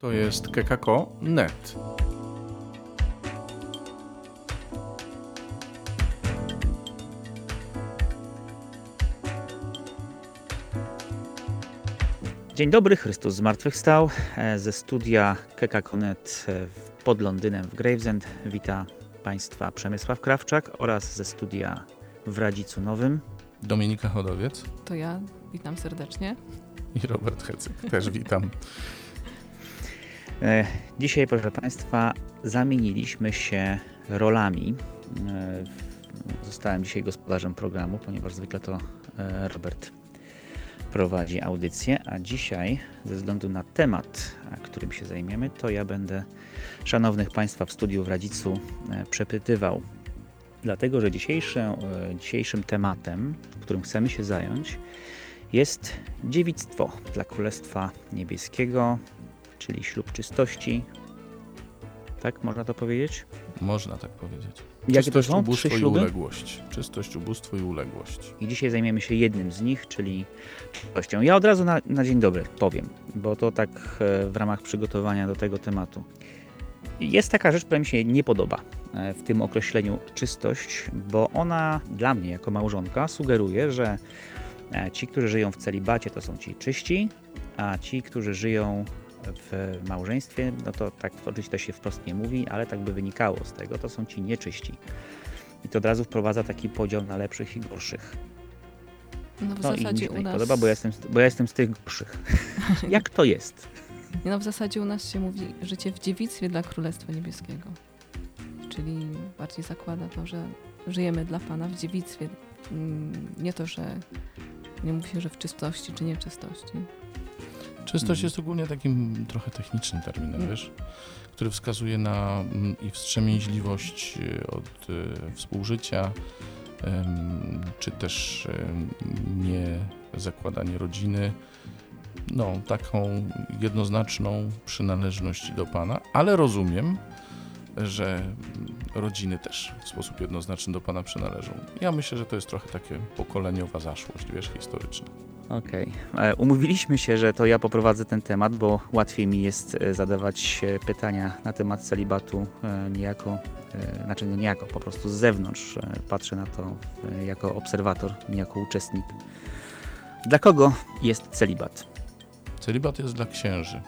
To jest kekako.net. Dzień dobry, Chrystus zmartwychwstał. E, Ze studia Kekakonet e, pod Londynem w Gravesend wita Państwa Przemysław Krawczak oraz ze studia w Radzicu Nowym. Dominika Chodowiec To ja witam serdecznie. i Robert Hecyk. Też witam. E, Dzisiaj, proszę Państwa, zamieniliśmy się rolami. E, Zostałem dzisiaj gospodarzem programu, ponieważ zwykle to e, Robert prowadzi audycję, a dzisiaj, ze względu na temat, którym się zajmiemy, to ja będę szanownych Państwa w studiu w Radzicu przepytywał. Dlatego, że dzisiejszym, dzisiejszym tematem, którym chcemy się zająć, jest dziewictwo dla Królestwa Niebieskiego, czyli ślub czystości. Tak, można to powiedzieć? Można tak powiedzieć. Jakie to Czystość, są? ubóstwo Trzy i śluby? uległość. Czystość, ubóstwo i uległość. I dzisiaj zajmiemy się jednym z nich, czyli czystością. Ja od razu na, na dzień dobry powiem, bo to tak e, w ramach przygotowania do tego tematu. Jest taka rzecz, która mi się nie podoba e, w tym określeniu czystość, bo ona dla mnie jako małżonka sugeruje, że e, ci, którzy żyją w celibacie, to są ci czyści, a ci, którzy żyją w małżeństwie, no to tak oczywiście to się wprost nie mówi, ale tak by wynikało z tego, to są ci nieczyści. I to od razu wprowadza taki podział na lepszych i gorszych. No w No i mi zasadzie się nas. podoba, bo ja jestem, bo ja jestem z tych gorszych. Jak to jest? No w zasadzie u nas się mówi życie w dziewictwie dla Królestwa Niebieskiego. Czyli bardziej zakłada to, że żyjemy dla Pana w dziewictwie. Mm, Nie to, że nie mówi się, że w czystości czy nieczystości. Czystość Mhm. jest ogólnie takim trochę technicznym terminem, Mm. wiesz, który wskazuje na mm, i wstrzemięźliwość y, od y, współżycia, czy też nie zakładanie rodziny. No, taką jednoznaczną przynależność do Pana, ale rozumiem, że rodziny też w sposób jednoznaczny do Pana przynależą. Ja myślę, że to jest trochę takie pokoleniowa zaszłość, wiesz, historyczna. Okej. E, Umówiliśmy się, że to ja poprowadzę ten temat, bo łatwiej mi jest e, zadawać e, pytania na temat celibatu niejako, znaczy nie niejako, po prostu z zewnątrz. Patrzę na to jako obserwator, nie jako uczestnik. Dla kogo jest celibat? Celibat jest dla księży.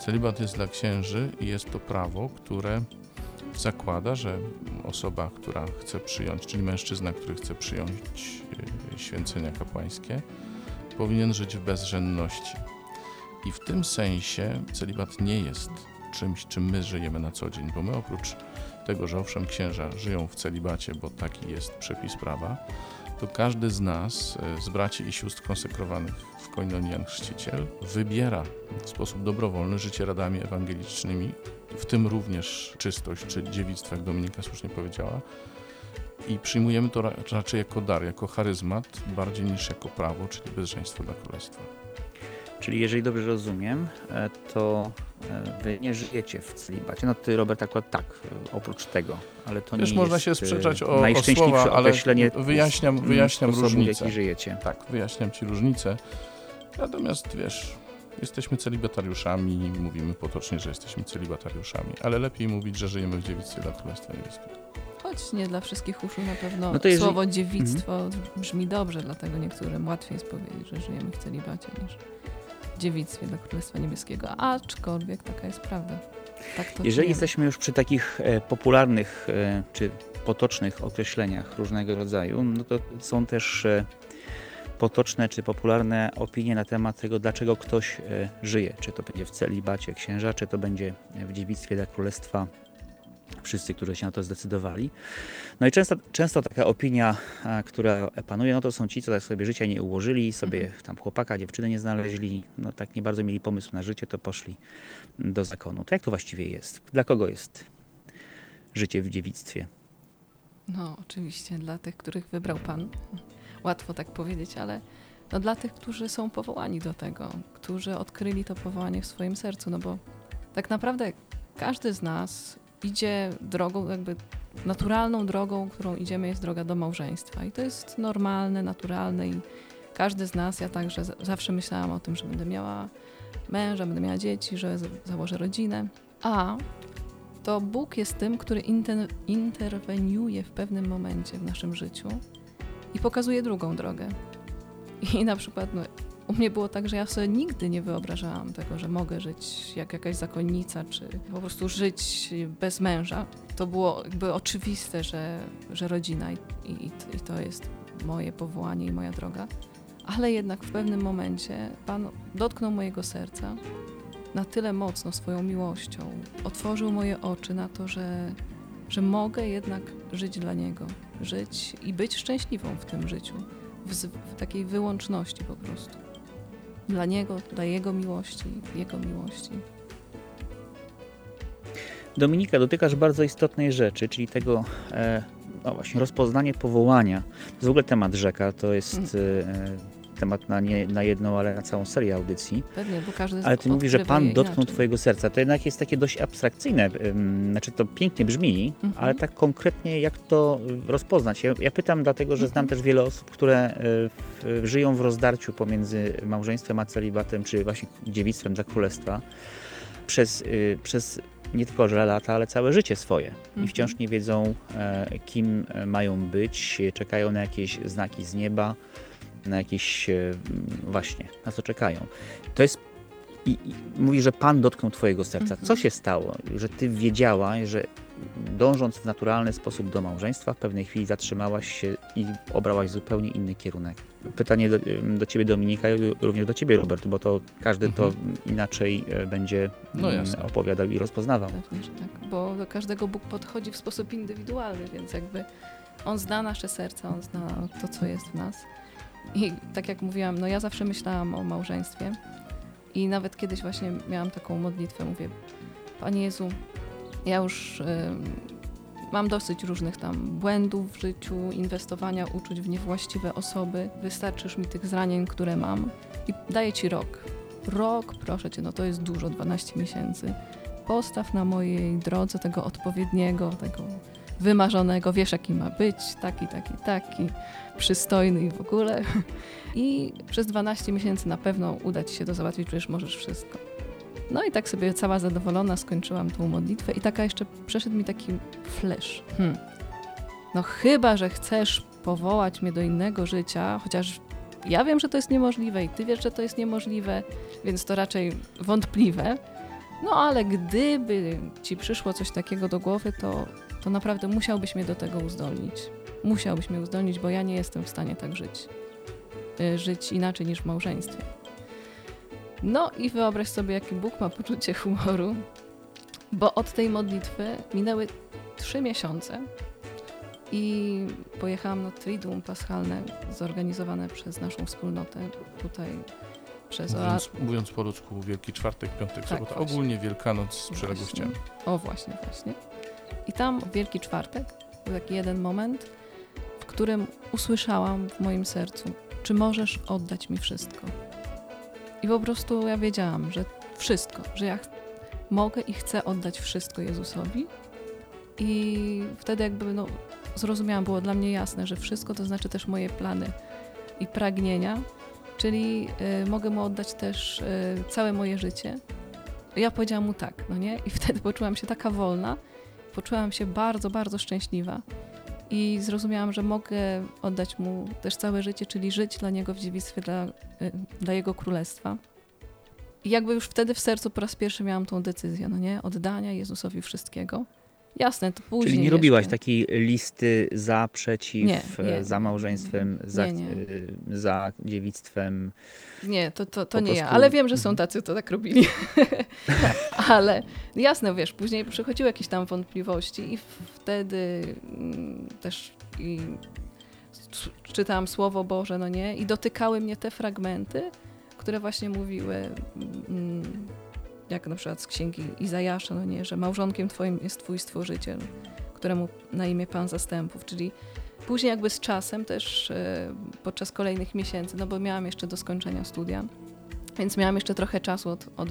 Celibat jest dla księży i jest to prawo, które zakłada, że osoba, która chce przyjąć, czyli mężczyzna, który chce przyjąć e, święcenia kapłańskie, powinien żyć w bezrzędności. I w tym sensie celibat nie jest czymś, czym my żyjemy na co dzień, bo my oprócz tego, że owszem księża żyją w celibacie, bo taki jest przepis prawa, to każdy z nas, e, z braci i sióstr konsekrowanych w koinonii Jan Chrzciciel, wybiera w sposób dobrowolny życie radami ewangelicznymi, w tym również czystość czy dziewictwo, jak Dominika słusznie powiedziała. I przyjmujemy to ra- raczej jako dar, jako charyzmat, bardziej niż jako prawo, czyli bezżeństwo dla królestwa. Czyli jeżeli dobrze rozumiem, e, to e, wy nie żyjecie w celibacie. No ty, Robert, akurat tak, e, oprócz tego, ale to Wiesz, nie można jest się sprzeczać o, o słowa, ale wyjaśniam, wyjaśniam sposobu, różnicę. jaki żyjecie. Tak, wyjaśniam Ci różnicę. Natomiast wiesz, celibatariuszami, mówimy potocznie, że jesteśmy celibatariuszami, ale lepiej mówić, że żyjemy w dziewictwie dla Królestwa Niebieskiego. Choć nie dla wszystkich uszu na pewno No to jeżeli- słowo dziewictwo brzmi dobrze, dlatego niektórym łatwiej jest powiedzieć, że żyjemy w celibacie niż w dziewictwie dla Królestwa Niebieskiego. Aczkolwiek taka jest prawda. Tak to Jeżeli jesteśmy już przy takich e, popularnych e, czy potocznych określeniach różnego rodzaju, no to są też e, potoczne czy popularne opinie na temat tego, dlaczego ktoś e, żyje. Czy to będzie w celibacie księża, czy to będzie w dziewictwie dla królestwa. Wszyscy, którzy się na to zdecydowali. No i często, często taka opinia, która panuje, no to są ci, co tak sobie życia nie ułożyli, sobie tam chłopaka, dziewczyny nie znaleźli, no tak nie bardzo mieli pomysł na życie, to poszli do zakonu. To jak to właściwie jest? Dla kogo jest życie w dziewictwie? No, oczywiście, dla tych, których wybrał Pan. Łatwo tak powiedzieć, ale no, dla tych, którzy są powołani do tego, którzy odkryli to powołanie w swoim sercu, no bo tak naprawdę każdy z nas idzie drogą, jakby naturalną drogą, którą idziemy, jest droga do małżeństwa. I to jest normalne, naturalne i każdy z nas, ja także zawsze myślałam o tym, że będę miała męża, będę miała dzieci, że założę rodzinę. A to Bóg jest tym, który inter interweniuje w pewnym momencie w naszym życiu i pokazuje drugą drogę. I na przykład no, u mnie było tak, że ja sobie nigdy nie wyobrażałam tego, że mogę żyć jak jakaś zakonnica, czy po prostu żyć bez męża. To było jakby oczywiste, że, że rodzina i, i, i to jest moje powołanie i moja droga. Ale jednak w pewnym momencie Pan dotknął mojego serca na tyle mocno swoją miłością, otworzył moje oczy na to, że, że mogę jednak żyć dla Niego, żyć i być szczęśliwą w tym życiu, w, w takiej wyłączności po prostu. Dla Niego, dla Jego miłości, Jego miłości. Dominika, dotykasz bardzo istotnej rzeczy, czyli tego e, no właśnie, rozpoznanie powołania. To jest w ogóle temat rzeka, to jest mm. Temat na, nie, na jedną, ale na całą serię audycji. Pewnie, bo każdy Ale ty mówisz, że Pan dotknął Twojego serca. To jednak jest takie dość abstrakcyjne. Znaczy to pięknie brzmi, mhm. ale tak konkretnie jak to rozpoznać? Ja, ja pytam dlatego, że znam mhm. też wiele osób, które e, w, żyją w rozdarciu pomiędzy małżeństwem a celibatem, czy właśnie dziewictwem dla królestwa przez, y, przez nie tylko że lata, ale całe życie swoje. I mhm. wciąż nie wiedzą, e, kim mają być, czekają na jakieś znaki z nieba na jakieś e, właśnie, na co czekają. To jest i, i mówi, że Pan dotknął Twojego serca. Co mhm. się stało, że Ty wiedziałaś, że dążąc w naturalny sposób do małżeństwa, w pewnej chwili zatrzymałaś się i obrałaś zupełnie inny kierunek? Pytanie do, do Ciebie, Dominika, i również do Ciebie, Robert, bo to każdy mhm. to inaczej e, będzie no mm, opowiadał i rozpoznawał. Że tak, bo do każdego Bóg podchodzi w sposób indywidualny, więc jakby On zna nasze serca, On zna to, co jest w nas. I tak jak mówiłam, no ja zawsze myślałam o małżeństwie i nawet kiedyś właśnie miałam taką modlitwę, mówię, Panie Jezu, ja już y, mam dosyć różnych tam błędów w życiu, inwestowania uczuć w niewłaściwe osoby. Wystarczysz mi tych zranień, które mam i daję Ci rok. Rok, proszę Cię, no to jest dużo, 12 miesięcy. Postaw na mojej drodze tego odpowiedniego, tego wymarzonego, wiesz jaki ma być, taki, taki, taki, przystojny i w ogóle. I przez 12 miesięcy na pewno uda Ci się to załatwić, przecież możesz wszystko. No i tak sobie cała zadowolona skończyłam tą modlitwę i taka jeszcze przeszedł mi taki flash. Hmm. No chyba, że chcesz powołać mnie do innego życia, chociaż ja wiem, że to jest niemożliwe i ty wiesz, że to jest niemożliwe, więc to raczej wątpliwe. No ale gdyby ci przyszło coś takiego do głowy, to to naprawdę musiałbyś mnie do tego uzdolnić. Musiałbyś mnie uzdolnić, bo ja nie jestem w stanie tak żyć. Y, żyć inaczej niż w małżeństwie. No i wyobraź sobie, jaki Bóg ma poczucie humoru, bo od tej modlitwy minęły trzy miesiące i pojechałam na Triduum Paschalne zorganizowane przez naszą wspólnotę tutaj przez mówiąc, mówiąc po ludzku Wielki Czwartek, Piątek, tak, Sobota, ogólnie Wielkanoc z przeległościami. O właśnie, właśnie. I tam w Wielki Czwartek był taki jeden moment, w którym usłyszałam w moim sercu, czy możesz oddać mi wszystko. I po prostu ja wiedziałam, że wszystko, że ja mogę i chcę oddać wszystko Jezusowi. I wtedy jakby no, zrozumiałam, było dla mnie jasne, że wszystko to znaczy też moje plany i pragnienia, czyli y, mogę mu oddać też y, całe moje życie. Ja powiedziałam mu tak, no nie? I wtedy poczułam się taka wolna, poczułam się bardzo, bardzo szczęśliwa i zrozumiałam, że mogę oddać mu też całe życie, czyli żyć dla niego w dziewictwie, dla, y, dla jego królestwa. I jakby już wtedy w sercu po raz pierwszy miałam tą decyzję, no nie? Oddania Jezusowi wszystkiego. Jasne, to później. Czyli nie robiłaś takiej listy za, przeciw, nie, nie, e, za małżeństwem, za, nie, e, za dziewictwem. Nie, to, to, to nie prostu... ja, ale wiem, że są tacy, co tak robili. ale jasne, wiesz, później przychodziły jakieś tam wątpliwości i wtedy mm, też i czytałam Słowo Boże, no nie, i dotykały mnie te fragmenty, które właśnie mówiły. Mm, jak na przykład z księgi Izajasza, no nie, że małżonkiem twoim jest twój stworzyciel, któremu na imię Pan Zastępów, czyli później jakby z czasem też e, podczas kolejnych miesięcy, no bo miałam jeszcze do skończenia studia, więc miałam jeszcze trochę czasu od, od,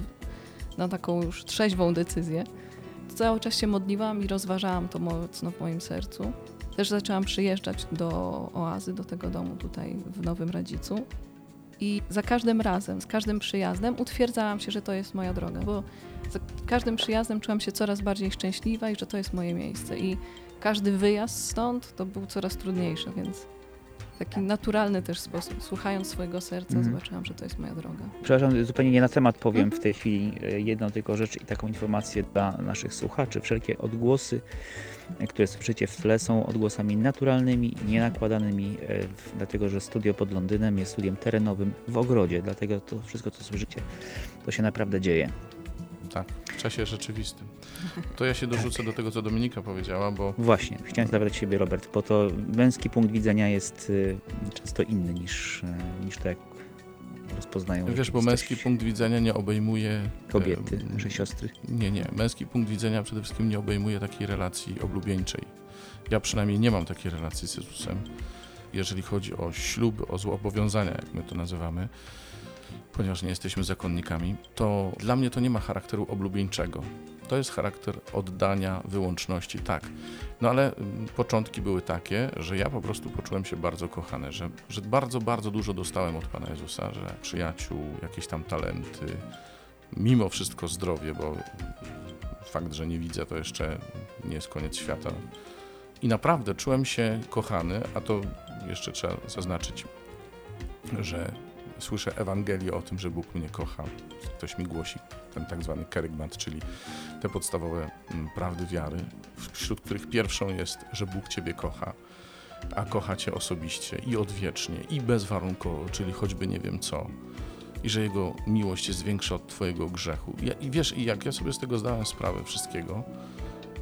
na taką już trzeźwą decyzję. Cały czas się modliłam i rozważałam to mocno w moim sercu. Też zaczęłam przyjeżdżać do oazy, do tego domu tutaj w Nowym Radzicu. I za każdym razem, z każdym przyjazdem utwierdzałam się, że to jest moja droga, bo za każdym przyjazdem czułam się coraz bardziej szczęśliwa i że to jest moje miejsce. I każdy wyjazd stąd to był coraz trudniejszy, więc taki naturalny też sposób. Słuchając swojego serca, Mhm. zobaczyłam, że to jest moja droga. Przepraszam, zupełnie nie na temat powiem Mhm. w tej chwili e, jedną tylko rzecz i taką informację dla naszych słuchaczy. Wszelkie odgłosy, które słyszycie w tle są odgłosami naturalnymi, nienakładanymi, e, dlatego że studio pod Londynem jest studiem terenowym w ogrodzie, dlatego to wszystko, co słyszycie, to się naprawdę dzieje. Tak, w czasie rzeczywistym. To ja się dorzucę do tego, co Dominika powiedziała, bo Właśnie, chciałem zapytać Ciebie, Robert, bo to męski punkt widzenia jest y, często inny niż, e, niż to, jak rozpoznają wiesz, bo męski punkt widzenia nie obejmuje. kobiety, em, nasze siostry. Nie, nie. Męski punkt widzenia przede wszystkim nie obejmuje takiej relacji oblubieńczej. Ja przynajmniej nie mam takiej relacji z Jezusem. Jeżeli chodzi o śluby, o zobowiązania, jak my to nazywamy, ponieważ nie jesteśmy zakonnikami, to dla mnie to nie ma charakteru oblubieńczego. To jest charakter oddania, wyłączności, tak. No ale mm, początki były takie, że ja po prostu poczułem się bardzo kochany, że, że bardzo, bardzo dużo dostałem od Pana Jezusa, że przyjaciół, jakieś tam talenty, mimo wszystko zdrowie, bo fakt, że nie widzę, to jeszcze nie jest koniec świata. I naprawdę czułem się kochany, a to jeszcze trzeba zaznaczyć, że słyszę Ewangelię o tym, że Bóg mnie kocha. Ktoś mi głosi ten tak zwany kerygmat, czyli te podstawowe mm, prawdy wiary, wśród których pierwszą jest, że Bóg Ciebie kocha, a kocha Cię osobiście i odwiecznie, i bezwarunkowo, czyli choćby nie wiem co i że jego miłość jest większa od twojego grzechu. Ja, I wiesz, i jak ja sobie z tego zdałem sprawę wszystkiego,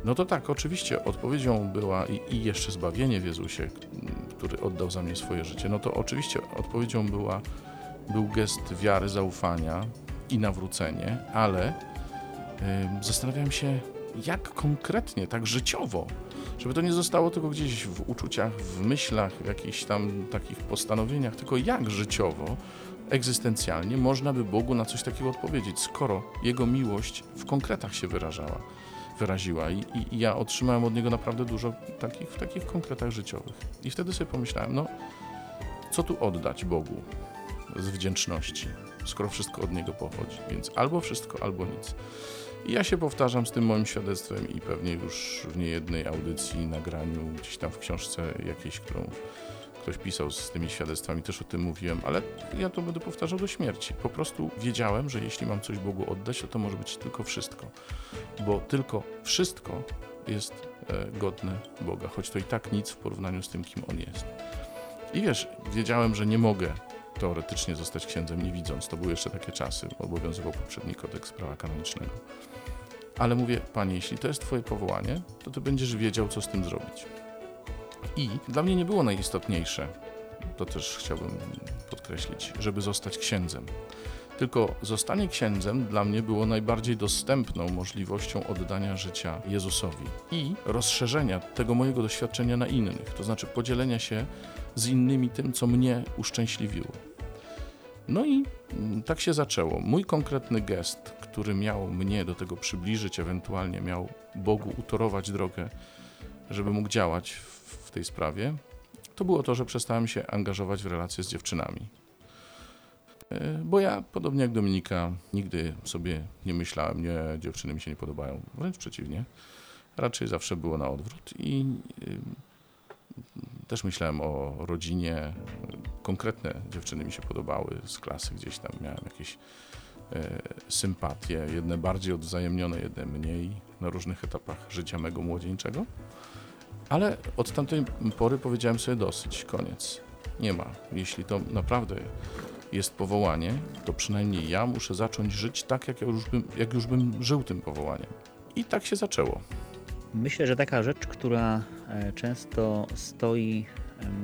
no to tak, oczywiście odpowiedzią była i, i jeszcze zbawienie w Jezusie, który oddał za mnie swoje życie, no to oczywiście odpowiedzią była, był gest wiary, zaufania i nawrócenie, ale zastanawiałem się, jak konkretnie, tak życiowo, żeby to nie zostało tylko gdzieś w uczuciach, w myślach, w jakichś tam takich postanowieniach, tylko jak życiowo egzystencjalnie można by Bogu na coś takiego odpowiedzieć, skoro Jego miłość w konkretach się wyrażała, wyraziła i, i, i ja otrzymałem od Niego naprawdę dużo takich, w takich konkretach życiowych. I wtedy sobie pomyślałem, no co tu oddać Bogu z wdzięczności, skoro wszystko od Niego pochodzi, więc albo wszystko, albo nic. I ja się powtarzam z tym moim świadectwem i pewnie już w niejednej audycji, nagraniu, gdzieś tam w książce jakiejś, którą ktoś pisał z tymi świadectwami, też o tym mówiłem, ale ja to będę powtarzał do śmierci. Po prostu wiedziałem, że jeśli mam coś Bogu oddać, to to może być tylko wszystko, bo tylko wszystko jest e, godne Boga, choć to i tak nic w porównaniu z tym, kim On jest. I wiesz, wiedziałem, że nie mogę teoretycznie zostać księdzem nie widząc. To były jeszcze takie czasy, obowiązywał poprzedni kodeks prawa kanonicznego. Ale mówię, Panie, jeśli to jest Twoje powołanie, to Ty będziesz wiedział, co z tym zrobić. I dla mnie nie było najistotniejsze, to też chciałbym podkreślić, żeby zostać księdzem. Tylko zostanie księdzem dla mnie było najbardziej dostępną możliwością oddania życia Jezusowi i rozszerzenia tego mojego doświadczenia na innych, to znaczy podzielenia się z innymi tym, co mnie uszczęśliwiło. No i mm, tak się zaczęło. Mój konkretny gest, który miał mnie do tego przybliżyć, ewentualnie miał Bogu utorować drogę, żeby mógł działać w tej sprawie, to było to, że przestałem się angażować w relacje z dziewczynami. E, Bo ja, podobnie jak Dominika, nigdy sobie nie myślałem, nie, dziewczyny mi się nie podobają. Wręcz przeciwnie. Raczej zawsze było na odwrót i y, też myślałem o rodzinie. Konkretne dziewczyny mi się podobały z klasy, gdzieś tam miałem jakieś e, sympatie, jedne bardziej odwzajemnione, jedne mniej na różnych etapach życia mego młodzieńczego. Ale od tamtej pory powiedziałem sobie dosyć, koniec. Nie ma. Jeśli to naprawdę jest powołanie, to przynajmniej ja muszę zacząć żyć tak, jak, ja już bym, jak już bym żył tym powołaniem. I tak się zaczęło. Myślę, że taka rzecz, która e, często stoi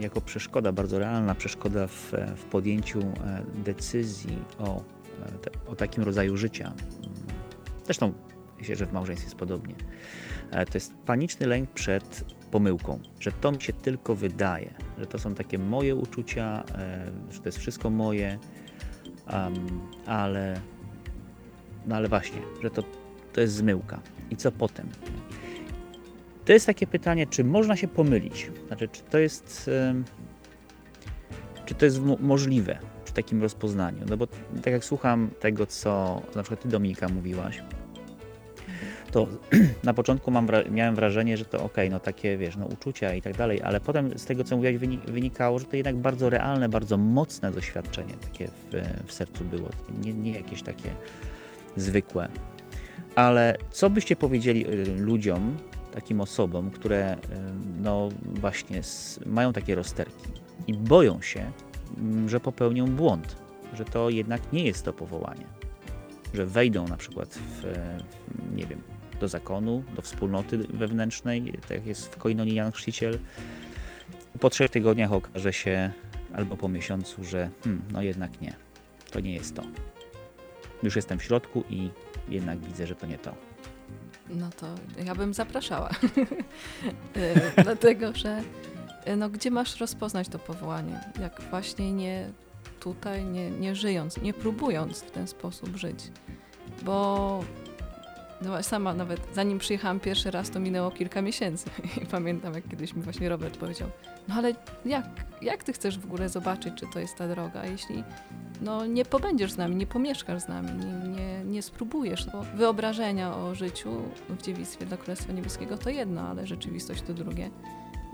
jako przeszkoda, bardzo realna przeszkoda w, e, w podjęciu e, decyzji o, e, o takim rodzaju życia. Zresztą myślę, że w małżeństwie jest podobnie. To jest paniczny lęk przed pomyłką, że to mi się tylko wydaje, że to są takie moje uczucia, że to jest wszystko moje, ale, no ale właśnie, że to, to jest zmyłka. I co potem? To jest takie pytanie, czy można się pomylić? Znaczy, czy to jest, czy to jest mo- możliwe? Czy takim rozpoznaniu. No bo tak jak słucham tego, co na przykład ty Dominika mówiłaś, to na początku mam miałem wrażenie, że to ok, no takie wiesz, no uczucia i tak dalej, ale potem z tego, co mówiłaś, wyni- wynikało, że to jednak bardzo realne, bardzo mocne doświadczenie takie w, w sercu było. Nie, nie jakieś takie zwykłe. Ale co byście powiedzieli y, ludziom, takim osobom, które no właśnie mają takie rozterki i boją się, że popełnią błąd, że to jednak nie jest to powołanie, że wejdą na przykład w nie wiem, do zakonu, do wspólnoty wewnętrznej, tak jak jest w Koinonii Jan Chrzciciel. Po trzech tygodniach okaże się, albo po miesiącu, że hmm, no jednak nie, to nie jest to. Już jestem w środku i jednak widzę, że to nie to. No to ja bym zapraszała. E, Dlatego, że e, no, gdzie masz rozpoznać to powołanie? Jak właśnie nie tutaj, nie, nie żyjąc, nie próbując w ten sposób żyć. Bo no, sama nawet zanim przyjechałam pierwszy raz, to minęło kilka miesięcy. I pamiętam, jak kiedyś mi właśnie Robert powiedział, no ale jak, jak ty chcesz w ogóle zobaczyć, czy to jest ta droga, jeśli no, nie pobędziesz z nami, nie pomieszkasz z nami, nie, nie, nie spróbujesz. Bo wyobrażenia o życiu w dziewictwie dla Królestwa Niebieskiego to jedno, ale rzeczywistość to drugie.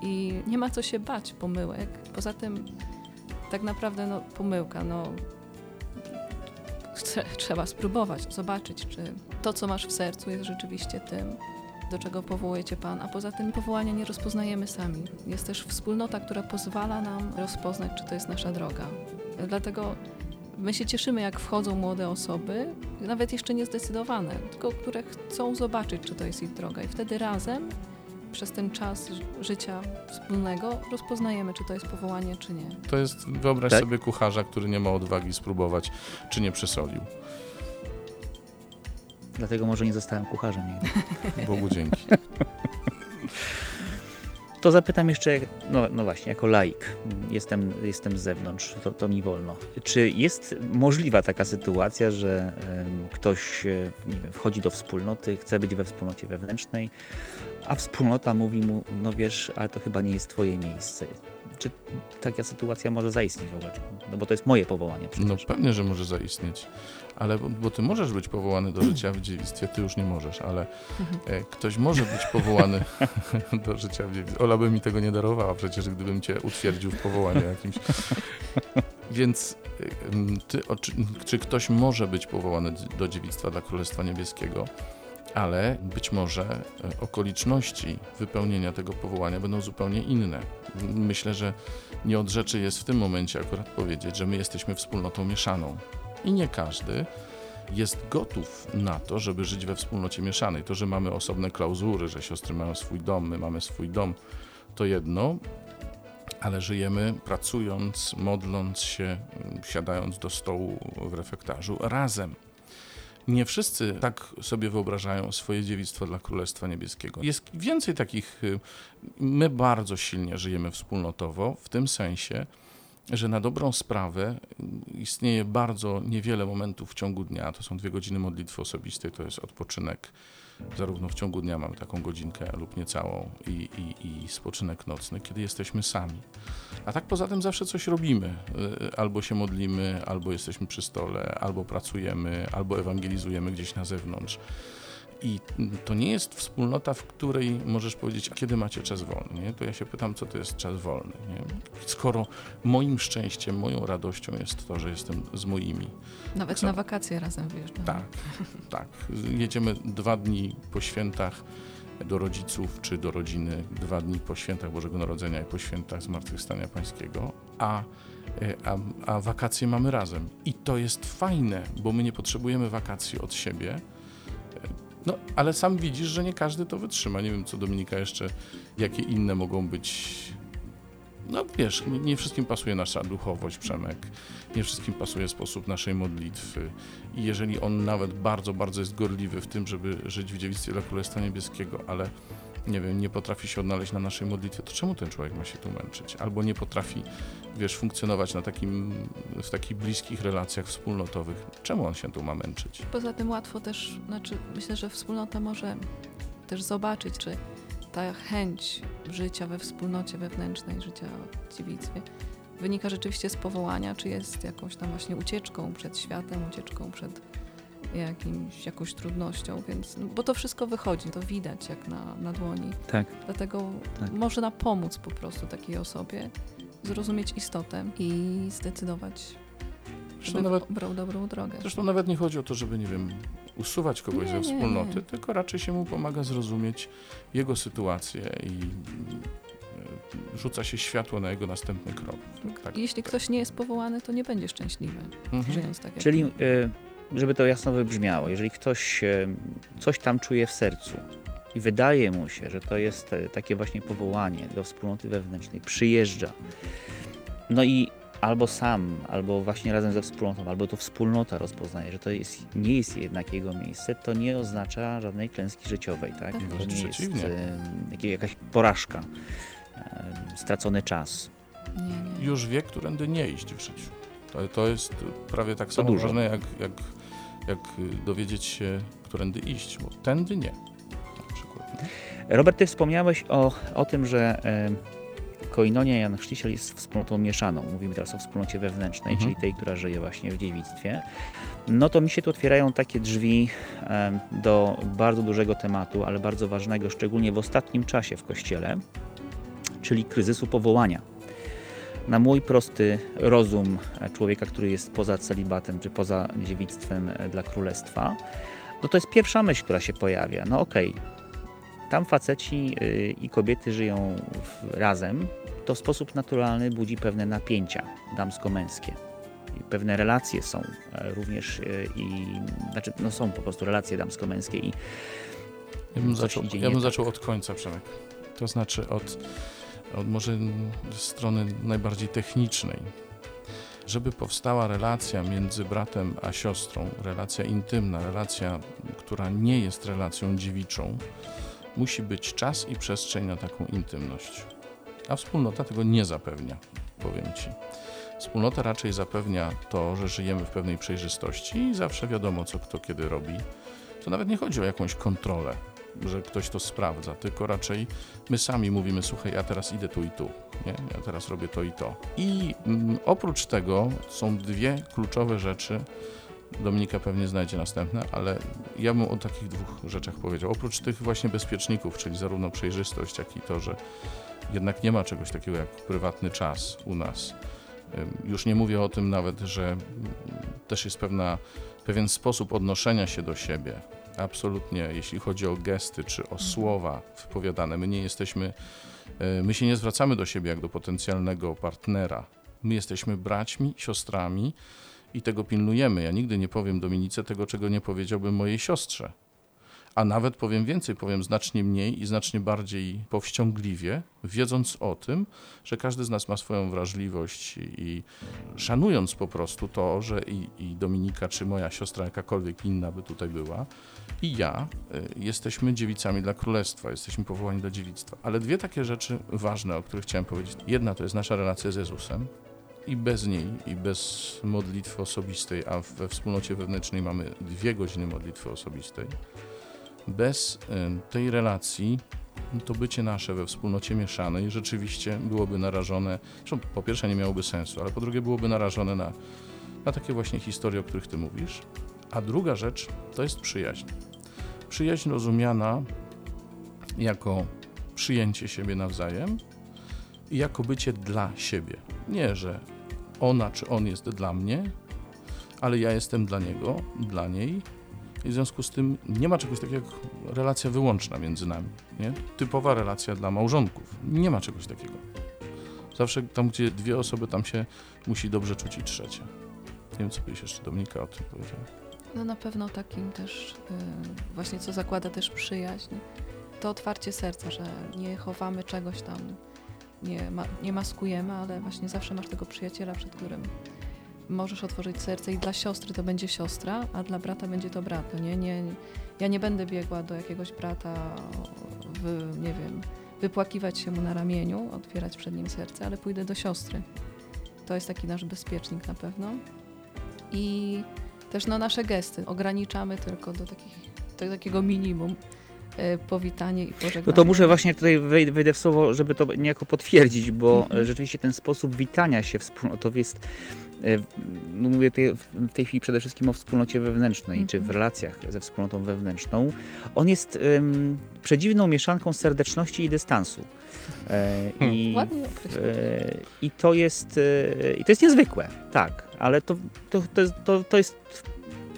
I nie ma co się bać pomyłek. Poza tym tak naprawdę no, pomyłka, no trzeba spróbować, zobaczyć, czy to, co masz w sercu jest rzeczywiście tym, do czego powołuje Cię Pan, a poza tym powołania nie rozpoznajemy sami. Jest też wspólnota, która pozwala nam rozpoznać, czy to jest nasza droga. Dlatego my się cieszymy, jak wchodzą młode osoby, nawet jeszcze niezdecydowane, tylko które chcą zobaczyć, czy to jest ich droga. I wtedy razem, przez ten czas życia wspólnego, rozpoznajemy, czy to jest powołanie, czy nie. To jest, wyobraź Tak? sobie kucharza, który nie ma odwagi spróbować, czy nie przesolił. Dlatego może nie zostałem kucharzem nigdy. Bogu dzięki. To zapytam jeszcze, no, no właśnie, jako laik, jestem, jestem z zewnątrz, to, to mi wolno. Czy jest możliwa taka sytuacja, że em, ktoś nie wiem, wchodzi do wspólnoty, chce być we wspólnocie wewnętrznej, a wspólnota mówi mu, no wiesz, ale to chyba nie jest twoje miejsce. Czy taka sytuacja może zaistnieć w ogóle? No bo to jest moje powołanie No przecież. pewnie, że może zaistnieć. Ale bo, bo ty możesz być powołany do życia w dziewictwie, ty już nie możesz, ale e, ktoś może być powołany do życia w dziewictwie. Ola by mi tego nie darowała przecież, gdybym cię utwierdził w powołaniu jakimś. Więc e, ty, o, czy, czy ktoś może być powołany do dziewictwa dla Królestwa Niebieskiego? Ale być może e, okoliczności wypełnienia tego powołania będą zupełnie inne. Myślę, że nie od rzeczy jest w tym momencie akurat powiedzieć, że my jesteśmy wspólnotą mieszaną. I nie każdy jest gotów na to, żeby żyć we wspólnocie mieszanej. To, że mamy osobne klauzury, że siostry mają swój dom, my mamy swój dom, to jedno, ale żyjemy pracując, modląc się, siadając do stołu w refektarzu razem. Nie wszyscy tak sobie wyobrażają swoje dziewictwo dla Królestwa Niebieskiego. Jest więcej takich. y, My bardzo silnie żyjemy wspólnotowo, w tym sensie, że na dobrą sprawę istnieje bardzo niewiele momentów w ciągu dnia. To są dwie godziny modlitwy osobistej, to jest odpoczynek. Zarówno w ciągu dnia mamy taką godzinkę lub niecałą i, i, i spoczynek nocny, kiedy jesteśmy sami. A tak poza tym zawsze coś robimy. Y, Albo się modlimy, albo jesteśmy przy stole, albo pracujemy, albo ewangelizujemy gdzieś na zewnątrz. I to nie jest wspólnota, w której możesz powiedzieć, a kiedy macie czas wolny, nie? To ja się pytam, co to jest czas wolny, nie? Skoro moim szczęściem, moją radością jest to, że jestem z moimi. Nawet Co? na wakacje razem wyjeżdżamy. Tak, tak. Jedziemy dwa dni po świętach do rodziców czy do rodziny, dwa dni po świętach Bożego Narodzenia i po świętach Zmartwychwstania Pańskiego, a, e, a, a wakacje mamy razem. I to jest fajne, bo my nie potrzebujemy wakacji od siebie. No, ale sam widzisz, że nie każdy to wytrzyma. Nie wiem, co Dominika jeszcze, jakie inne mogą być. No wiesz, nie, nie wszystkim pasuje nasza duchowość, Przemek. Nie wszystkim pasuje sposób naszej modlitwy. I jeżeli on nawet bardzo, bardzo jest gorliwy w tym, żeby żyć w dziewictwie dla Królestwa Niebieskiego, ale nie wiem, nie potrafi się odnaleźć na naszej modlitwie, to czemu ten człowiek ma się tu męczyć? Albo nie potrafi, wiesz, funkcjonować na takim, w takich bliskich relacjach wspólnotowych. Czemu on się tu ma męczyć? Poza tym łatwo też, znaczy myślę, że wspólnota może też zobaczyć, czy ta chęć życia we wspólnocie wewnętrznej, życia w dziewictwie, wynika rzeczywiście z powołania, czy jest jakąś tam właśnie ucieczką przed światem, ucieczką przed jakimś, jakąś trudnością, więc, no, bo to wszystko wychodzi, to widać jak na, na dłoni. Tak. Dlatego Tak. można pomóc po prostu takiej osobie, zrozumieć istotę i zdecydować, żeby nawet, brał dobrą drogę. zresztą nawet nie chodzi o to, żeby, nie wiem, usuwać kogoś Nie, ze nie, wspólnoty, nie. tylko raczej się mu pomaga zrozumieć jego sytuację i e, rzuca się światło na jego następny krok. Tak, tak. Jeśli ktoś nie jest powołany, to nie będzie szczęśliwy, Mhm. żyjąc tak jak Czyli, y, żeby to jasno wybrzmiało, jeżeli ktoś y, coś tam czuje w sercu i wydaje mu się, że to jest e, takie właśnie powołanie do wspólnoty wewnętrznej, przyjeżdża, no i albo sam, albo właśnie razem ze wspólnotą, albo to wspólnota rozpoznaje, że to jest, nie jest jednak jego miejsce, to nie oznacza żadnej klęski życiowej, tak? Tak. To Wręcz nie jest przeciwnie. y, jakaś porażka, y, stracony czas. nie, nie. Już wie, którędy nie iść w życiu. To, to jest prawie tak samo dużo. ważne, jak, jak, jak y, dowiedzieć się, którędy iść, bo tędy nie. Na przykład. Robert, ty wspomniałeś o, o tym, że e, Koinonia Jan Chrzciciel jest wspólnotą mieszaną. Mówimy teraz o wspólnocie wewnętrznej, Mhm. czyli tej, która żyje właśnie w dziewictwie. No to mi się tu otwierają takie drzwi e, do bardzo dużego tematu, ale bardzo ważnego, szczególnie w ostatnim czasie w Kościele, czyli kryzysu powołania. Na mój prosty rozum człowieka, który jest poza celibatem czy poza dziewictwem dla królestwa, no to jest pierwsza myśl, która się pojawia. No okej, tam faceci y, i kobiety żyją razem, to w sposób naturalny budzi pewne napięcia damsko-męskie. Pewne relacje są e, również y, i znaczy no są po prostu relacje damsko-męskie i Ja bym, zaczął, ja bym tak. zaczął od końca, Przemek. To znaczy od, od może strony najbardziej technicznej. Żeby powstała relacja między bratem a siostrą, relacja intymna, relacja, która nie jest relacją dziewiczą, musi być czas i przestrzeń na taką intymność. A wspólnota tego nie zapewnia, powiem Ci. Wspólnota raczej zapewnia to, że żyjemy w pewnej przejrzystości i zawsze wiadomo, co kto kiedy robi. To nawet nie chodzi o jakąś kontrolę, że ktoś to sprawdza, tylko raczej my sami mówimy, słuchaj, ja teraz idę tu i tu, nie? ja teraz robię to i to. I mm, oprócz tego są dwie kluczowe rzeczy, Dominika pewnie znajdzie następne, ale ja bym o takich dwóch rzeczach powiedział. Oprócz tych właśnie bezpieczników, czyli zarówno przejrzystość, jak i to, że jednak nie ma czegoś takiego jak prywatny czas u nas. Już nie mówię o tym nawet, że też jest pewna, pewien sposób odnoszenia się do siebie. Absolutnie, jeśli chodzi o gesty czy o słowa wypowiadane, my nie jesteśmy, y, my się nie zwracamy do siebie jak do potencjalnego partnera. My jesteśmy braćmi, siostrami i tego pilnujemy. Ja nigdy nie powiem Dominice tego, czego nie powiedziałbym mojej siostrze. A nawet powiem więcej, powiem znacznie mniej i znacznie bardziej powściągliwie, wiedząc o tym, że każdy z nas ma swoją wrażliwość i, szanując po prostu to, że i, i Dominika, czy moja siostra, jakakolwiek inna by tutaj była, i ja y, jesteśmy dziewicami dla królestwa, jesteśmy powołani do dziewictwa. Ale dwie takie rzeczy ważne, o których chciałem powiedzieć. Jedna to jest nasza relacja z Jezusem, i bez niej, i bez modlitwy osobistej, a we wspólnocie wewnętrznej mamy dwie godziny modlitwy osobistej. Bez tej relacji no to bycie nasze we wspólnocie mieszanej rzeczywiście byłoby narażone, zresztą po pierwsze nie miałoby sensu, ale po drugie byłoby narażone na, na takie właśnie historie, o których ty mówisz. A druga rzecz to jest przyjaźń. Przyjaźń rozumiana jako przyjęcie siebie nawzajem i jako bycie dla siebie. Nie, że ona czy on jest dla mnie, ale ja jestem dla niego, dla niej. I w związku z tym nie ma czegoś takiego jak relacja wyłączna między nami. Nie? Typowa relacja dla małżonków. Nie ma czegoś takiego. Zawsze tam, gdzie dwie osoby, tam się musi dobrze czuć i trzecia. Nie wiem, co byś jeszcze Dominika o tym powiedziała. No na pewno takim też, y, właśnie co zakłada też przyjaźń, to otwarcie serca, że nie chowamy czegoś tam, nie, ma, nie maskujemy, ale właśnie zawsze masz tego przyjaciela, przed którym możesz otworzyć serce i dla siostry to będzie siostra, a dla brata będzie to brat. No nie, nie, ja nie będę biegła do jakiegoś brata, w, nie wiem, wypłakiwać się mu na ramieniu, otwierać przed nim serce, ale pójdę do siostry. To jest taki nasz bezpiecznik na pewno. I też no, nasze gesty ograniczamy tylko do, takich, do takiego minimum. e, powitanie i pożegnanie. No to muszę właśnie tutaj wej- wejdę w słowo, żeby to niejako potwierdzić, bo Mhm. rzeczywiście ten sposób witania się wspólnotowy jest, no mówię tutaj w tej chwili przede wszystkim o wspólnocie wewnętrznej, czy w Mhm. relacjach ze wspólnotą wewnętrzną. On jest przedziwną mieszanką serdeczności i dystansu. E, i, e, I to jest, e, i to jest niezwykłe, tak, ale to, to, to, jest, to, to jest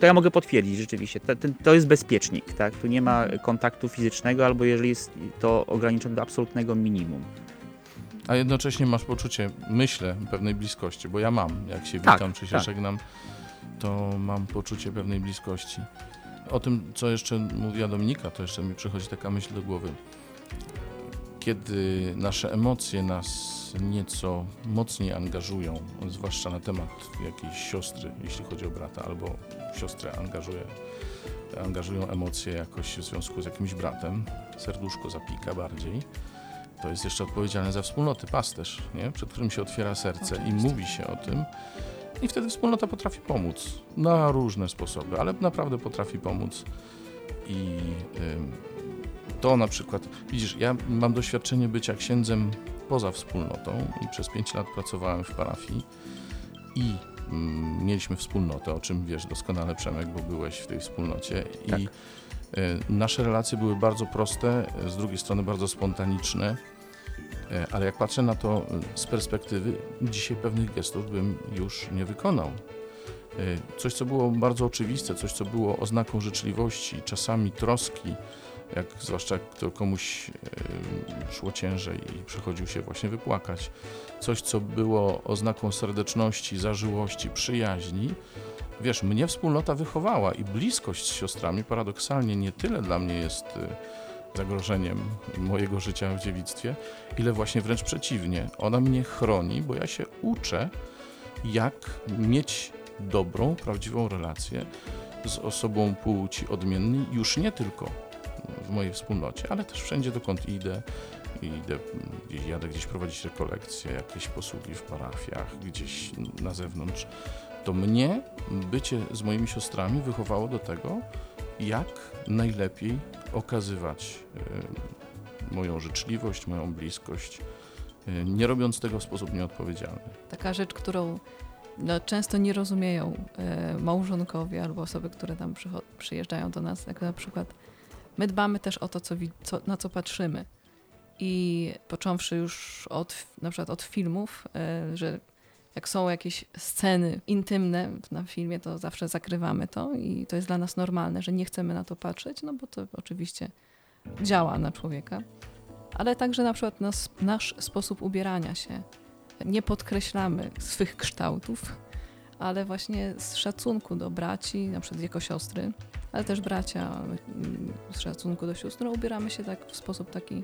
to ja mogę potwierdzić rzeczywiście. To, ten, to jest bezpiecznik, tak? Tu nie ma kontaktu fizycznego, albo jeżeli jest to ograniczone do absolutnego minimum. A jednocześnie masz poczucie, myślę, pewnej bliskości, bo ja mam, jak się Tak, witam czy się tak. żegnam, to mam poczucie pewnej bliskości. O tym, co jeszcze mówiła Dominika, to jeszcze mi przychodzi taka myśl do głowy. Kiedy nasze emocje nas nieco mocniej angażują, zwłaszcza na temat jakiejś siostry, jeśli chodzi o brata, albo siostrę angażuje, angażują emocje jakoś w związku z jakimś bratem, serduszko zapika bardziej, to jest jeszcze odpowiedzialny za wspólnoty, pasterz, nie? przed którym się otwiera serce i Oczywiście. mówi się o tym. I wtedy wspólnota potrafi pomóc na różne sposoby, ale naprawdę potrafi pomóc. I to na przykład, widzisz, ja mam doświadczenie bycia księdzem poza wspólnotą i przez 5 lat pracowałem w parafii i mm, mieliśmy wspólnotę, o czym wiesz doskonale Przemek, bo byłeś w tej wspólnocie i Tak. y, nasze relacje były bardzo proste, z drugiej strony bardzo spontaniczne, ale jak patrzę na to y, z perspektywy, dzisiaj pewnych gestów bym już nie wykonał. Y, Coś, co było bardzo oczywiste, coś, co było oznaką życzliwości, czasami troski, jak zwłaszcza jak to komuś szło ciężej i przychodził się właśnie wypłakać. Coś, co było oznaką serdeczności, zażyłości, przyjaźni. Wiesz, mnie wspólnota wychowała i bliskość z siostrami paradoksalnie nie tyle dla mnie jest zagrożeniem mojego życia w dziewictwie, ile właśnie wręcz przeciwnie. Ona mnie chroni, bo ja się uczę, jak mieć dobrą, prawdziwą relację z osobą płci odmiennej, już nie tylko w mojej wspólnocie, ale też wszędzie dokąd idę. Idę, jadę gdzieś prowadzić rekolekcje, jakieś posługi w parafiach, gdzieś na zewnątrz. To mnie bycie z moimi siostrami wychowało do tego, jak najlepiej okazywać y, moją życzliwość, moją bliskość, y, nie robiąc tego w sposób nieodpowiedzialny. Taka rzecz, którą no, często nie rozumieją e, małżonkowie albo osoby, które tam przyjeżdżają do nas, jak na przykład my dbamy też o to, co, co, na co patrzymy. I począwszy już od, na przykład od filmów, e, że jak są jakieś sceny intymne na filmie, to zawsze zakrywamy to i to jest dla nas normalne, że nie chcemy na to patrzeć, no bo to oczywiście działa na człowieka. Ale także na przykład nas, nasz sposób ubierania się, nie podkreślamy swych kształtów, ale właśnie z szacunku do braci, na przykład jako siostry, ale też bracia mm, z szacunku do sióstr, no, ubieramy się tak w sposób taki,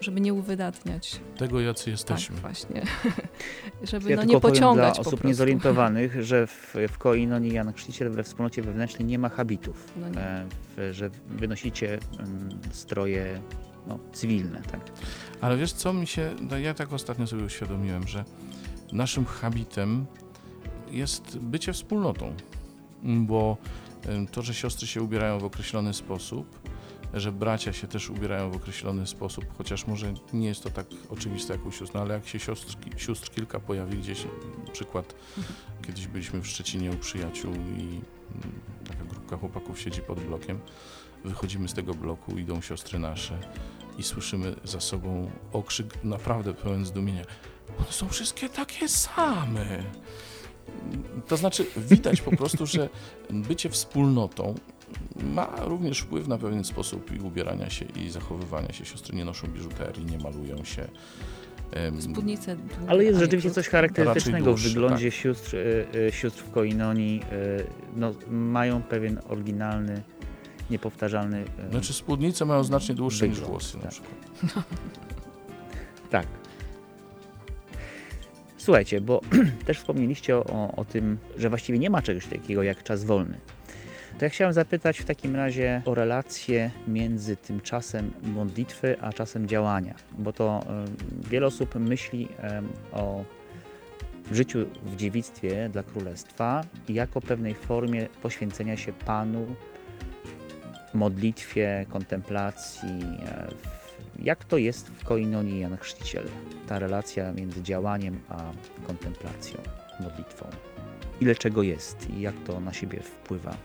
żeby nie uwydatniać. Tego, jacy jesteśmy. Tak, właśnie. żeby Ja no, nie pociągać dla po osób prostu. niezorientowanych, że w, w Koinonii Jan Chrzciciel we wspólnocie wewnętrznej nie ma habitów, No nie. e, w, że wynosicie mm, stroje no, cywilne. Tak? Ale wiesz co mi się, no ja tak ostatnio sobie uświadomiłem, że naszym habitem jest bycie wspólnotą, bo to, że siostry się ubierają w określony sposób, że bracia się też ubierają w określony sposób, chociaż może nie jest to tak oczywiste jak u sióstr, no ale jak się siostr, sióstr kilka pojawi gdzieś, przykład, kiedyś byliśmy w Szczecinie u przyjaciół i mm, taka grupka chłopaków siedzi pod blokiem, wychodzimy z tego bloku, idą siostry nasze, i słyszymy za sobą okrzyk naprawdę pełen zdumienia. One są wszystkie takie same. To znaczy, widać po prostu, że bycie wspólnotą ma również wpływ na pewien sposób i ubierania się, i zachowywania się. Siostry nie noszą biżuterii, nie malują się. Spódnice długie, Ale jest rzeczywiście coś charakterystycznego dłuższe, w wyglądzie tak. sióstr, y, y, sióstr w Koinonii. y, No, mają pewien oryginalny, niepowtarzalny. Znaczy, spódnice mają znacznie dłuższe niż włosy na tak. przykład. Tak. Słuchajcie, bo też wspomnieliście o, o, o tym, że właściwie nie ma czegoś takiego jak czas wolny. To ja chciałem zapytać w takim razie o relację między tym czasem modlitwy a czasem działania, bo to wiele osób myśli o życiu w dziewictwie dla królestwa jako pewnej formie poświęcenia się Panu modlitwie, kontemplacji. e, Jak to jest w koinonii Jan Chrzciciel? Ta relacja między działaniem a kontemplacją, modlitwą. Ile czego jest i jak to na siebie wpływa?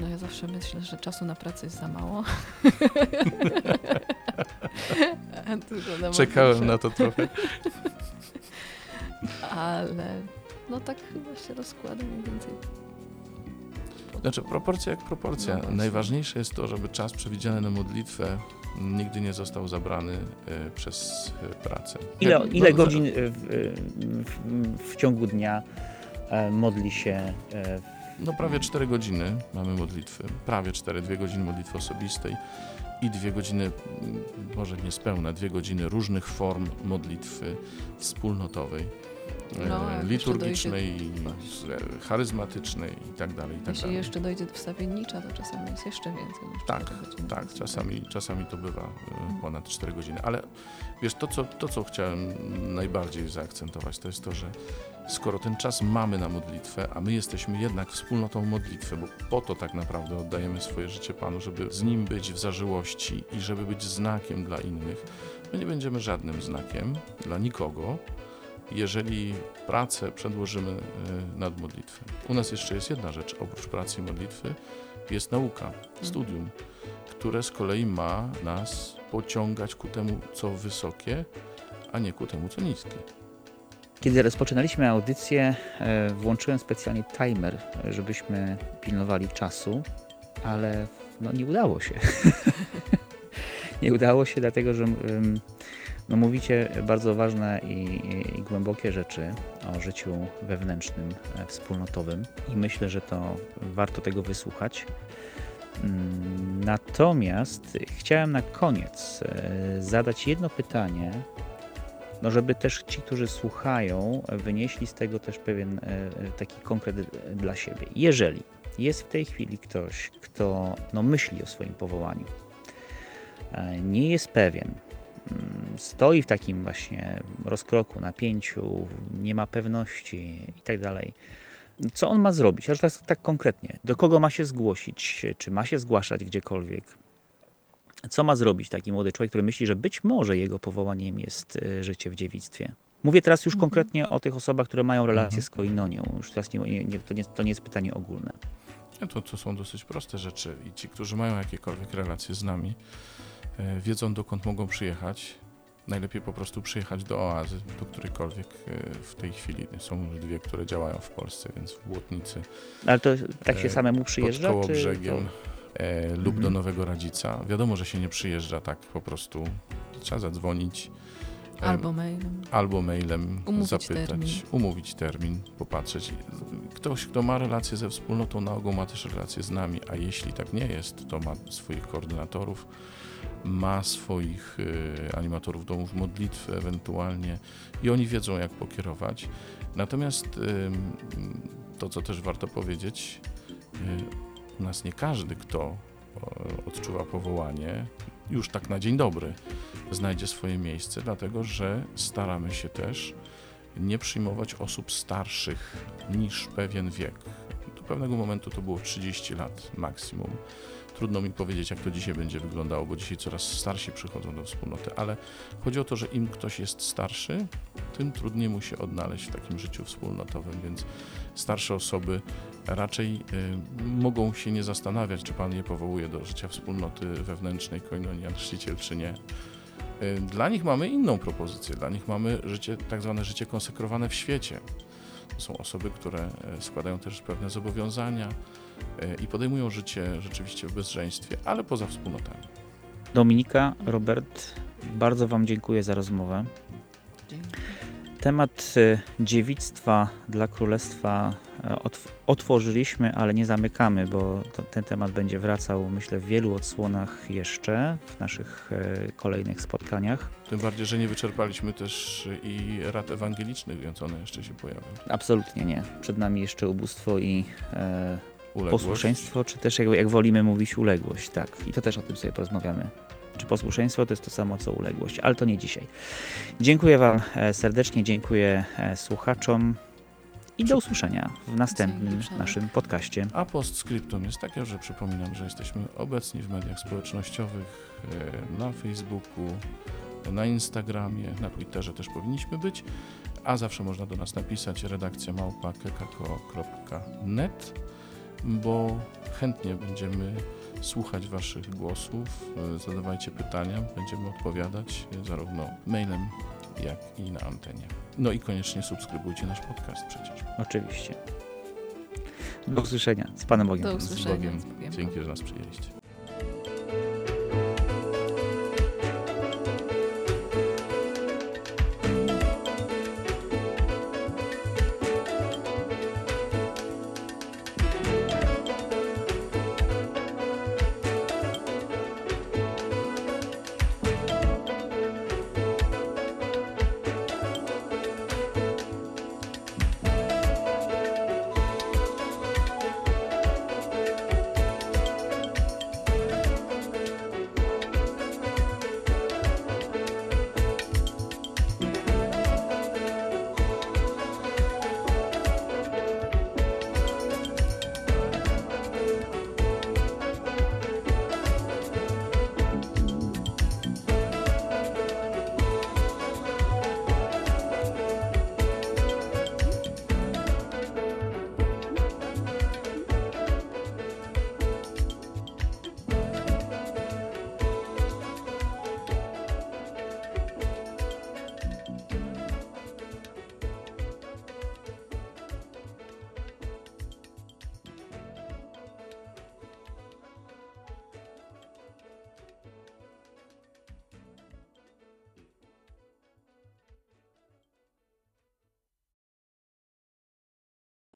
No ja zawsze myślę, że czasu na pracę jest za mało. Na Czekałem na to trochę. Ale no tak chyba się rozkłada mniej więcej. Znaczy, proporcja jak proporcja. No. Najważniejsze jest to, żeby czas przewidziany na modlitwę nigdy nie został zabrany e, przez e, pracę. Ile, Jak- ile no, godzin w, w, w ciągu dnia e, modli się e, No prawie 4 godziny mamy modlitwy. Prawie 4, 2 godziny modlitwy osobistej i dwie godziny, mm, może niespełna, dwie godziny różnych form modlitwy wspólnotowej. E, No, jeszcze liturgicznej, dojdzie- z- e, charyzmatycznej i tak dalej, i tak Jeśli dalej. jeszcze dojdzie do wstawiennicza, to czasami jest jeszcze więcej niż Tak. Tak, czasami, czasami to bywa e, ponad 4 godziny, ale wiesz, to co, to co chciałem najbardziej zaakcentować, to jest to, że skoro ten czas mamy na modlitwę, a my jesteśmy jednak wspólnotą modlitwy, bo po to tak naprawdę oddajemy swoje życie Panu, żeby z Nim być w zażyłości i żeby być znakiem dla innych, my nie będziemy żadnym znakiem dla nikogo, jeżeli pracę przedłożymy e, nad modlitwę. U nas jeszcze jest jedna rzecz, oprócz pracy i modlitwy, jest nauka, studium które z kolei ma nas pociągać ku temu, co wysokie, a nie ku temu, co niskie. Kiedy rozpoczynaliśmy audycję, e, włączyłem specjalnie timer, żebyśmy pilnowali czasu, ale no, nie udało się. nie udało się, dlatego że no, mówicie bardzo ważne i, i, głębokie rzeczy o życiu wewnętrznym, e, wspólnotowym i myślę, że to warto tego wysłuchać. Mm, Natomiast chciałem na koniec e, zadać jedno pytanie, no żeby też ci, którzy słuchają, wynieśli z tego też pewien e, taki konkret dla siebie. Jeżeli jest w tej chwili ktoś, kto no, myśli o swoim powołaniu, nie jest pewien, stoi w takim właśnie rozkroku, napięciu, nie ma pewności i tak dalej. Co on ma zrobić? Aż tak, tak konkretnie. Do kogo ma się zgłosić? Czy ma się zgłaszać gdziekolwiek? Co ma zrobić taki młody człowiek, który myśli, że być może jego powołaniem jest e, życie w dziewictwie? Mówię teraz już Mhm. konkretnie o tych osobach, które mają relacje Mhm. z koinonią. Już teraz nie, nie, to, nie, to nie jest pytanie ogólne. Nie, To, to są dosyć proste rzeczy i ci, którzy mają jakiekolwiek relacje z nami, wiedzą dokąd mogą przyjechać. Najlepiej po prostu przyjechać do oazy, do którejkolwiek e, w tej chwili. Są już dwie, które działają w Polsce, więc w Błotnicy, Ale to tak się E, samemu przyjeżdża? pod Kołobrzegiem e, lub do Mhm. Nowego Radzica. Wiadomo, że się nie przyjeżdża tak po prostu. Trzeba zadzwonić. e, Albo mailem. albo mailem Umówić zapytać, termin. umówić termin, popatrzeć. Ktoś, kto ma relacje ze wspólnotą, na ogół ma też relacje z nami, a jeśli tak nie jest, to ma swoich koordynatorów, ma swoich y, animatorów domów modlitwy ewentualnie i oni wiedzą, jak pokierować. Natomiast to, co też warto powiedzieć, y, u nas nie każdy, kto odczuwa powołanie, już tak na dzień dobry znajdzie swoje miejsce, dlatego że staramy się też nie przyjmować osób starszych niż pewien wiek. Do pewnego momentu to było 30 lat maksimum. Trudno mi powiedzieć, jak to dzisiaj będzie wyglądało, bo dzisiaj coraz starsi przychodzą do wspólnoty, ale chodzi o to, że im ktoś jest starszy, tym trudniej mu się odnaleźć w takim życiu wspólnotowym, więc starsze osoby raczej y, mogą się nie zastanawiać, czy Pan je powołuje do życia wspólnoty wewnętrznej, koinonii Chrzciciel, czy nie. Y, Dla nich mamy inną propozycję. Dla nich mamy życie, tak zwane życie konsekrowane w świecie. Są osoby, które e, składają też pewne zobowiązania e, i podejmują życie rzeczywiście w bezżeństwie, ale poza wspólnotami. Dominika, Robert, bardzo Wam dziękuję za rozmowę. Dzięki. Temat e, dziewictwa dla królestwa otworzyliśmy, ale nie zamykamy, bo to, ten temat będzie wracał, myślę, w wielu odsłonach jeszcze w naszych e, kolejnych spotkaniach. Tym bardziej, że nie wyczerpaliśmy też i rad ewangelicznych, więc one jeszcze się pojawią. Absolutnie nie. Przed nami jeszcze ubóstwo i e, Uległość. posłuszeństwo, czy też jak, jak wolimy mówić uległość. Tak, i to też o tym sobie porozmawiamy. Czy posłuszeństwo to jest to samo co uległość, ale to nie dzisiaj. Dziękuję Wam e, serdecznie, dziękuję e, słuchaczom i do usłyszenia w następnym naszym podcaście. A postscriptum jest takie, że przypominam, że jesteśmy obecni w mediach społecznościowych, e, na Facebooku, na Instagramie, na Twitterze też powinniśmy być, a zawsze można do nas napisać redakcja małpa.kekako.net, bo chętnie będziemy słuchać Waszych głosów, e, zadawajcie pytania, będziemy odpowiadać e, zarówno mailem, jak i na antenie. No i koniecznie subskrybujcie nasz podcast przecież. Oczywiście. Do usłyszenia. Z Panem Bogiem. Do Z usłyszenia. Bogiem. Z Bogiem. Dzięki, że nas przyjęliście.